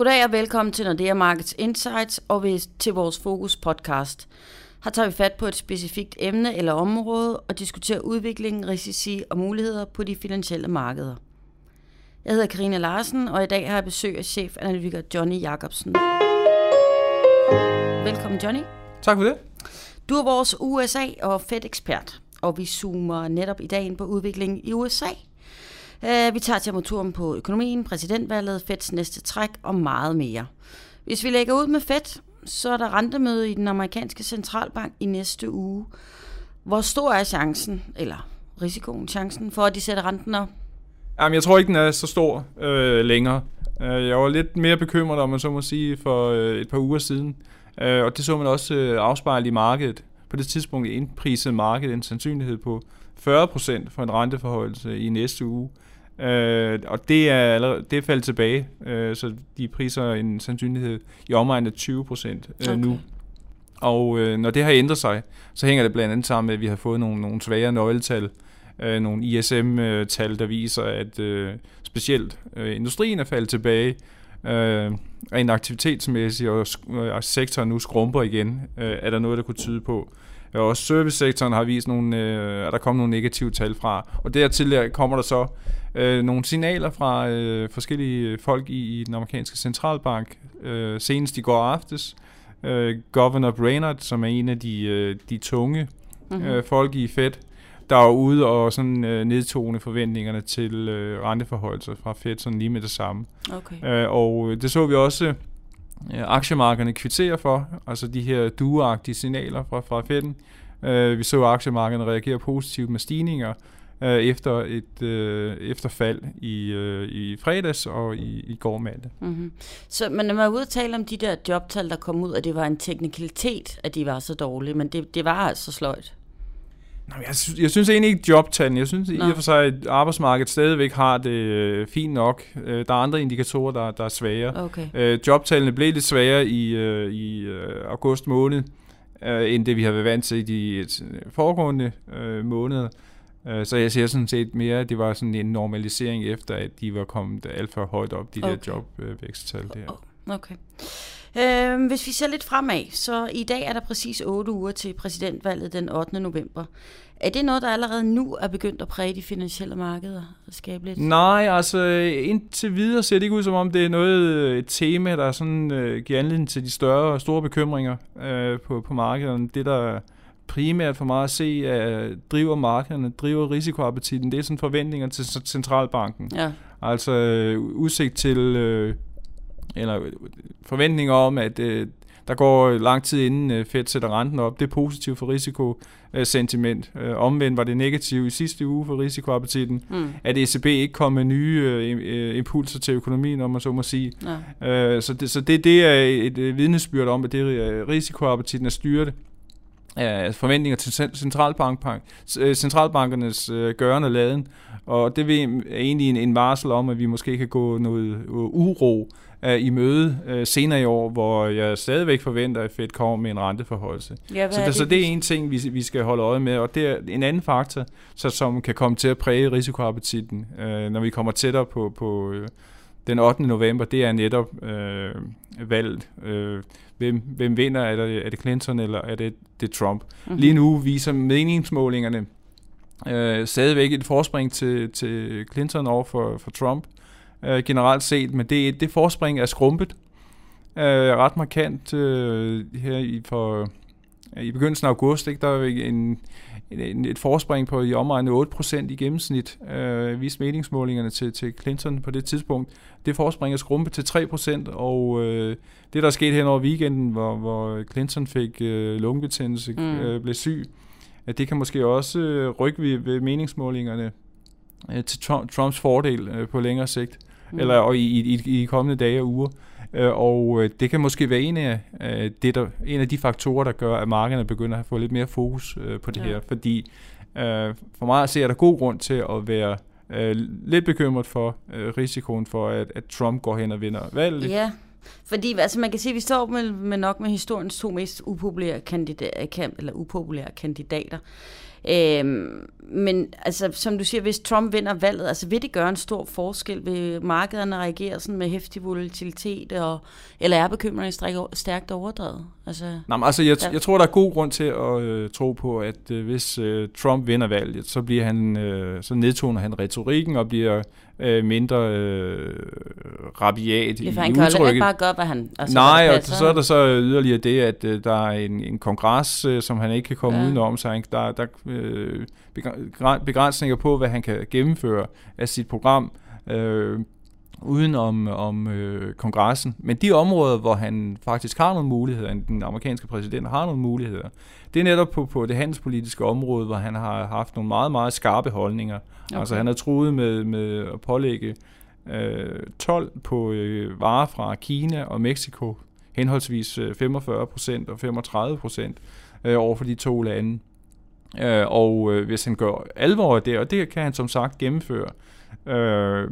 Goddag og velkommen til Nordea Markets Insights og til vores Fokus podcast. Her tager vi fat på et specifikt emne eller område og diskuterer udviklingen, risici og muligheder på de finansielle markeder. Jeg hedder Karina Larsen, og i dag har jeg besøg af chefanalytiker Johnny Jacobsen. Velkommen Johnny. Tak for det. Du er vores USA- og Fed-ekspert, og vi zoomer netop i dag ind på udviklingen i USA – Uh, vi tager temperaturen på økonomien, præsidentvalget, Feds næste træk og meget mere. Hvis vi lægger ud med Fed, så er der rentemøde i den amerikanske centralbank i næste uge. Hvor stor er chancen, eller risikoen, chancen for, at de sætter renten op? Jamen, jeg tror ikke, den er så stor øh, længere. Øh, jeg var lidt mere bekymret, om man så må sige, for øh, et par uger siden. Og det så man også afspejle i markedet. På det tidspunkt indprisede markedet en sandsynlighed på 40% for en renteforhøjelse i næste uge. Øh, og det er, allerede, det er faldet tilbage, øh, så de priser en sandsynlighed i omegn af 20 procent øh, okay. nu. Og øh, når det har ændret sig, så hænger det blandt andet sammen med, at vi har fået nogle, nogle svære nøgletal, øh, nogle ISM-tal, der viser, at øh, specielt øh, industrien er faldet tilbage, øh, rent aktivitetsmæssigt, og, og sektoren nu skrumper igen, øh, er der noget, der kunne tyde på. Og også servicesektoren har vist nogle, øh, at der kommer nogle negative tal fra. Og dertil kommer der så øh, nogle signaler fra øh, forskellige folk i, i den amerikanske centralbank. Øh, senest i går aftes. Øh, Governor Brainerd, som er en af de, øh, de tunge mm-hmm. øh, folk i Fed, der er ude og sådan øh, nedtone forventningerne til øh, renteforholdelser fra Fed sådan lige med det samme. Okay. Øh, og det så vi også øh, aktiemarkederne kvitterer for, altså de her dueagtige signaler fra, fra Fed'en. Øh, vi så aktiemarkederne reagere positivt med stigninger, øh, efter et øh, efterfald i, øh, i fredags og i, i går mandag. Mm-hmm. Så man var ude og tale om de der jobtal, der kom ud, at det var en teknikalitet, at de var så dårlige, men det, det var altså sløjt. Nej, jeg, synes, jeg synes egentlig ikke jobtallene. Jeg synes Nå. i og for sig, at arbejdsmarkedet stadigvæk har det øh, fint nok. Øh, der er andre indikatorer, der, der er svære. Okay. Øh, jobtallene blev lidt sværere i, øh, i øh, august måned, øh, end det vi har været vant til i de foregående øh, måneder. Øh, så jeg ser sådan set mere, at det var sådan en normalisering efter, at de var kommet alt for højt op, de okay. der jobvæksttal der. Okay. Øh, hvis vi ser lidt fremad, så i dag er der præcis 8 uger til præsidentvalget den 8. november. Er det noget, der allerede nu er begyndt at præge de finansielle markeder og skabe lidt? Nej, altså indtil videre ser det ikke ud som om, det er noget et tema, der sådan, øh, giver anledning til de større store bekymringer øh, på, på markederne. Det, der primært for mig at se, at driver markederne, driver risikoappetitten, det er sådan forventninger til centralbanken. Ja. Altså øh, udsigt til, øh, eller forventninger om, at øh, der går lang tid inden øh, Fed sætter renten op. Det er positivt for risikosentiment. Øh, omvendt var det negativt i sidste uge for risikoappetitten, mm. at ECB ikke kom med nye øh, impulser til økonomien, om man så må sige. Ja. så, det, så det, det er et vidnesbyrd om, at det risikoappetitten er styret af forventninger til centralbank, centralbankernes øh, gørende og laden, og det er egentlig en, en varsel om, at vi måske kan gå noget uro i møde uh, senere i år, hvor jeg stadigvæk forventer, at Fed kommer med en renteforholdelse. Ja, så, det, så det er en ting, vi, vi skal holde øje med, og det er en anden faktor, så, som kan komme til at præge risikoappetitten, uh, når vi kommer tættere på, på uh, den 8. november, det er netop uh, valget. Uh, hvem, hvem vinder? Er det, er det Clinton, eller er det, det Trump? Mm-hmm. Lige nu viser meningsmålingerne uh, stadigvæk et forspring til, til Clinton over for, for Trump øh, generelt set, men det, det forspring er skrumpet øh, ret markant øh, her i, for, øh, i begyndelsen af august. Ikke? Der er en, en, et forspring på i omegnet 8% i gennemsnit, øh, viste meningsmålingerne til, til Clinton på det tidspunkt. Det forspring er skrumpet til 3%, og øh, det der er sket hen over weekenden, hvor, hvor Clinton fik øh, lungebetændelse, mm. øh, blev syg, at det kan måske også øh, rykke ved, ved meningsmålingerne øh, til Trumps fordel øh, på længere sigt mm. eller og i, i, i de kommende dage og uger. Øh, og øh, det kan måske være en af, øh, det der, en af de faktorer, der gør, at markederne begynder at få lidt mere fokus på det ja. her. Fordi for mig ser der god grund til at være lidt bekymret for risikoen for, at, at Trump går hen og vinder valget. Ja, fordi altså, man kan sige, at vi står med, med nok med historiens to mest upopulære kandidater, eller upopulære kandidater. Øhm, men altså, som du siger, hvis Trump vinder valget, altså vil det gøre en stor forskel? Vil markederne reagere sådan med hæftig volatilitet, og, eller er bekymringen stærkt overdrevet? Altså, Nej, men altså jeg, jeg tror, der er god grund til at øh, tro på, at øh, hvis øh, Trump vinder valget, så bliver han, øh, så nedtoner han retorikken og bliver øh, mindre øh, rabiat ja, for han kan ikke bare gøre, hvad han... Altså, Nej, og så er der så yderligere det, at øh, der er en, en kongres, øh, som han ikke kan komme ja. udenom, så han, der, der øh, begrænsninger på, hvad han kan gennemføre af sit program. Øh, uden om, om øh, kongressen. Men de områder, hvor han faktisk har nogle muligheder, den amerikanske præsident har nogle muligheder, det er netop på, på det handelspolitiske område, hvor han har haft nogle meget, meget skarpe holdninger. Okay. Altså han har truet med, med at pålægge øh, 12 på øh, varer fra Kina og Mexico, henholdsvis 45 øh, procent og 35 procent øh, over for de to lande. Øh, og øh, hvis han gør alvor af det, og det kan han som sagt gennemføre, øh,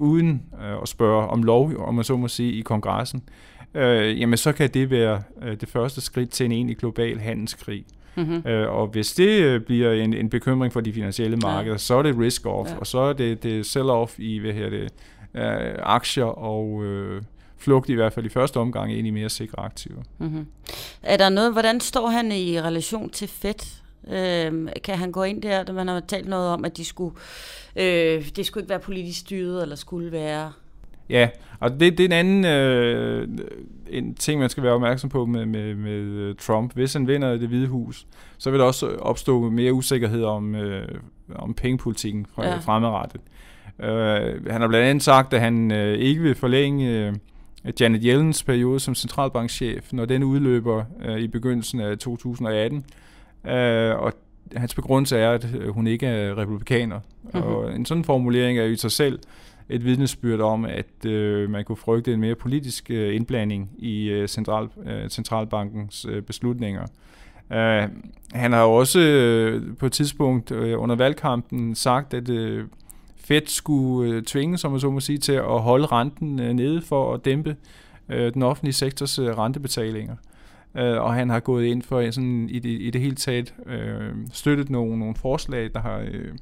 uden øh, at spørge om lov, om man så må sige, i kongressen, øh, jamen så kan det være øh, det første skridt til en egentlig global handelskrig. Mm-hmm. Øh, og hvis det øh, bliver en, en bekymring for de finansielle markeder, ja. så er det risk-off, ja. og så er det, det sell-off i hvad her det, øh, aktier og øh, flugt i hvert fald i første omgang ind i mere sikre aktiver. Mm-hmm. Er der noget, hvordan står han i relation til Fed? Øh, kan han gå ind der, man har talt noget om, at de skulle, øh, det skulle ikke være politisk styret, eller skulle være... Ja, og det, det er en anden øh, en ting, man skal være opmærksom på med, med, med Trump. Hvis han vinder det hvide hus, så vil der også opstå mere usikkerhed om, øh, om pengepolitikken fra, ja. fremadrettet. Øh, han har blandt andet sagt, at han øh, ikke vil forlænge øh, Janet Yellens periode som centralbankchef, når den udløber øh, i begyndelsen af 2018. Øh, og hans begrundelse er, at øh, hun ikke er republikaner. Mm-hmm. Og en sådan formulering er jo i sig selv et vidnesbyrd om, at øh, man kunne frygte en mere politisk øh, indblanding i øh, central, øh, centralbankens øh, beslutninger. Uh, han har også øh, på et tidspunkt øh, under valgkampen sagt, at øh, Fed skulle øh, tvinge, som man så må sige, til at holde renten øh, nede for at dæmpe øh, den offentlige sektors øh, rentebetalinger øh, og han har gået ind for sådan i det, i det hele taget øh, støttet nogle, nogle forslag, der har øh,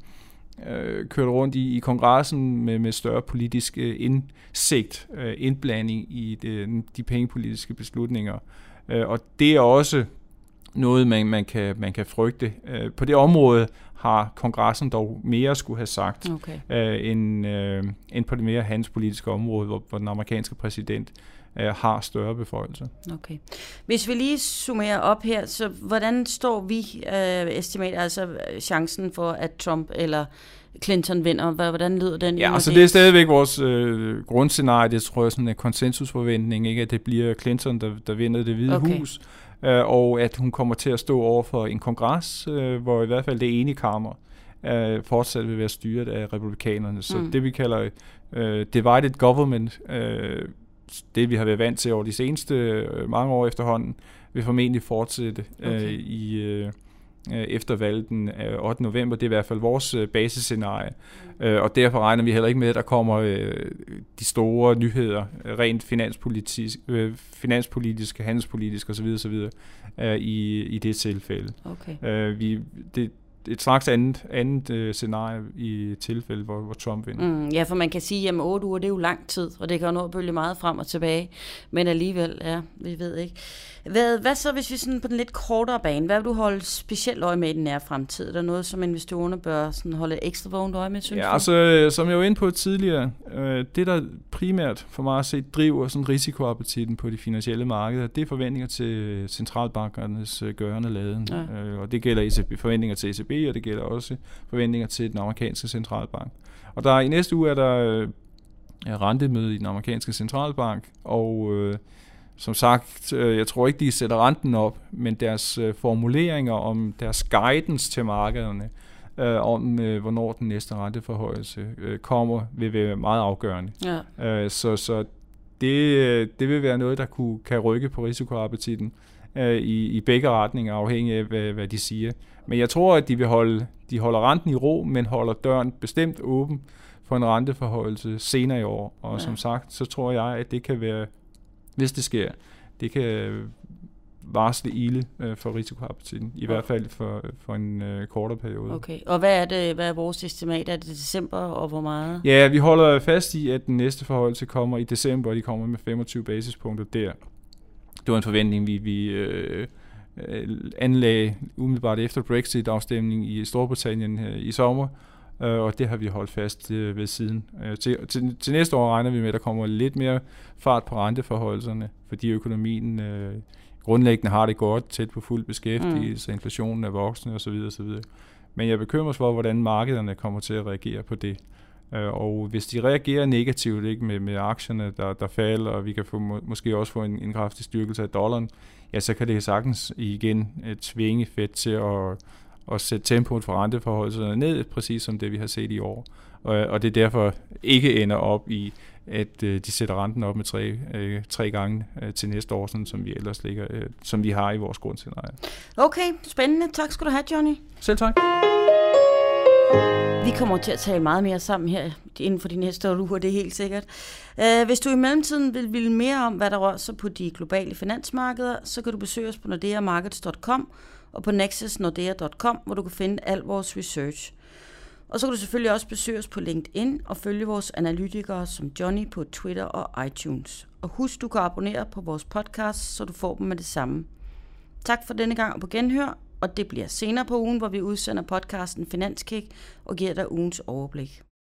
øh, kørt rundt i, i kongressen med, med større politisk øh, indsigt, øh, indblanding i det, de pengepolitiske beslutninger. Øh, og det er også noget, man, man, kan, man kan frygte. Øh, på det område har kongressen dog mere skulle have sagt, okay. øh, end, øh, end på det mere handelspolitiske område, hvor, hvor den amerikanske præsident øh, har større beføjelser. Okay. Hvis vi lige summerer op her, så hvordan står vi øh, estimat, altså chancen for, at Trump eller Clinton vinder? Hvordan lyder den? Ja, altså det er stadigvæk vores øh, grundscenarie, det tror jeg sådan en konsensusforventning, ikke? at det bliver Clinton, der, der vinder det hvide okay. hus, øh, og at hun kommer til at stå over for en kongres, øh, hvor i hvert fald det ene kammer øh, fortsat vil være styret af republikanerne. Så mm. det vi kalder øh, divided government, øh, det vi har været vant til over de seneste øh, mange år efterhånden, vil formentlig fortsætte øh, okay. øh, i øh, efter valget den 8. november. Det er i hvert fald vores øh, basisscenarie. Øh, og derfor regner vi heller ikke med, at der kommer øh, de store nyheder, rent finanspolitisk, øh, finanspolitiske, handelspolitiske osv. osv. Øh, i, i det tilfælde. Okay. Øh, vi, det, et slags andet, andet øh, scenarie i tilfælde, hvor, hvor Trump vinder. Mm, ja, for man kan sige, at 8 uger, det er jo lang tid, og det kan jo nå at bølge meget frem og tilbage. Men alligevel, ja, vi ved ikke. Hvad, hvad så, hvis vi sådan på den lidt kortere bane, hvad vil du holde specielt øje med i den nære fremtid? Er der noget, som investorerne bør sådan holde ekstra vågent øje med, synes Ja, du? altså, øh, som jeg var inde på tidligere, øh, det der primært for mig at se driver sådan risikoappetitten på de finansielle markeder, det er forventninger til centralbankernes øh, gørende laden. Ja. Øh, og det gælder ECB, forventninger til ECB, og det gælder også forventninger til den amerikanske centralbank. Og der i næste uge er der øh, rentemøde i den amerikanske centralbank, og øh, som sagt, øh, jeg tror ikke, de sætter renten op, men deres øh, formuleringer om deres guidance til markederne, øh, om øh, hvornår den næste renteforhøjelse øh, kommer, vil være meget afgørende. Ja. Øh, så så det, det vil være noget, der kunne, kan rykke på risikoappetitten øh, i, i begge retninger, afhængig af, hvad, hvad de siger. Men jeg tror, at de vil holde, de holder renten i ro, men holder døren bestemt åben for en renteforhøjelse senere i år. Og ja. som sagt, så tror jeg, at det kan være hvis det sker, det kan varsle ilde øh, for risikoappetitten, i okay. hvert fald for, for en øh, kortere periode. Okay, og hvad er, det, hvad er vores estimat? Er det december, og hvor meget? Ja, vi holder fast i, at den næste forholdelse kommer i december, og de kommer med 25 basispunkter der. Det var en forventning, vi, vi øh, øh anlagde umiddelbart efter Brexit-afstemningen i Storbritannien øh, i sommer, øh, og det har vi holdt fast øh, ved siden. Øh, til, til, til næste år regner vi med, at der kommer lidt mere fart på renteforholdelserne, fordi økonomien øh, grundlæggende har det godt, tæt på fuld beskæftigelse, mm. inflationen er voksende osv. osv. Men jeg bekymrer mig for, hvordan markederne kommer til at reagere på det. Øh, og hvis de reagerer negativt ikke med, med aktierne, der, der falder, og vi kan få, må, måske også få en, en kraftig styrkelse af dollaren, ja, så kan det sagtens igen uh, tvinge Fed til at, at sætte tempoet for renteforholdelserne ned, præcis som det vi har set i år. Og, og det derfor ikke ender op i, at uh, de sætter renten op med tre, uh, tre gange uh, til næste år, sådan som vi ellers ligger, uh, som vi har i vores grundscenarie. Okay, spændende. Tak skal du have, Johnny. Selv tak. Vi kommer til at tale meget mere sammen her inden for de næste uger, det er helt sikkert. Uh, hvis du i mellemtiden vil vide mere om, hvad der rører sig på de globale finansmarkeder, så kan du besøge os på nordeamarkets.com og på nexusnordea.com, hvor du kan finde al vores research. Og så kan du selvfølgelig også besøge os på LinkedIn og følge vores analytikere som Johnny på Twitter og iTunes. Og husk, du kan abonnere på vores podcast, så du får dem med det samme. Tak for denne gang og på genhør, og det bliver senere på ugen, hvor vi udsender podcasten Finanskick og giver dig ugens overblik.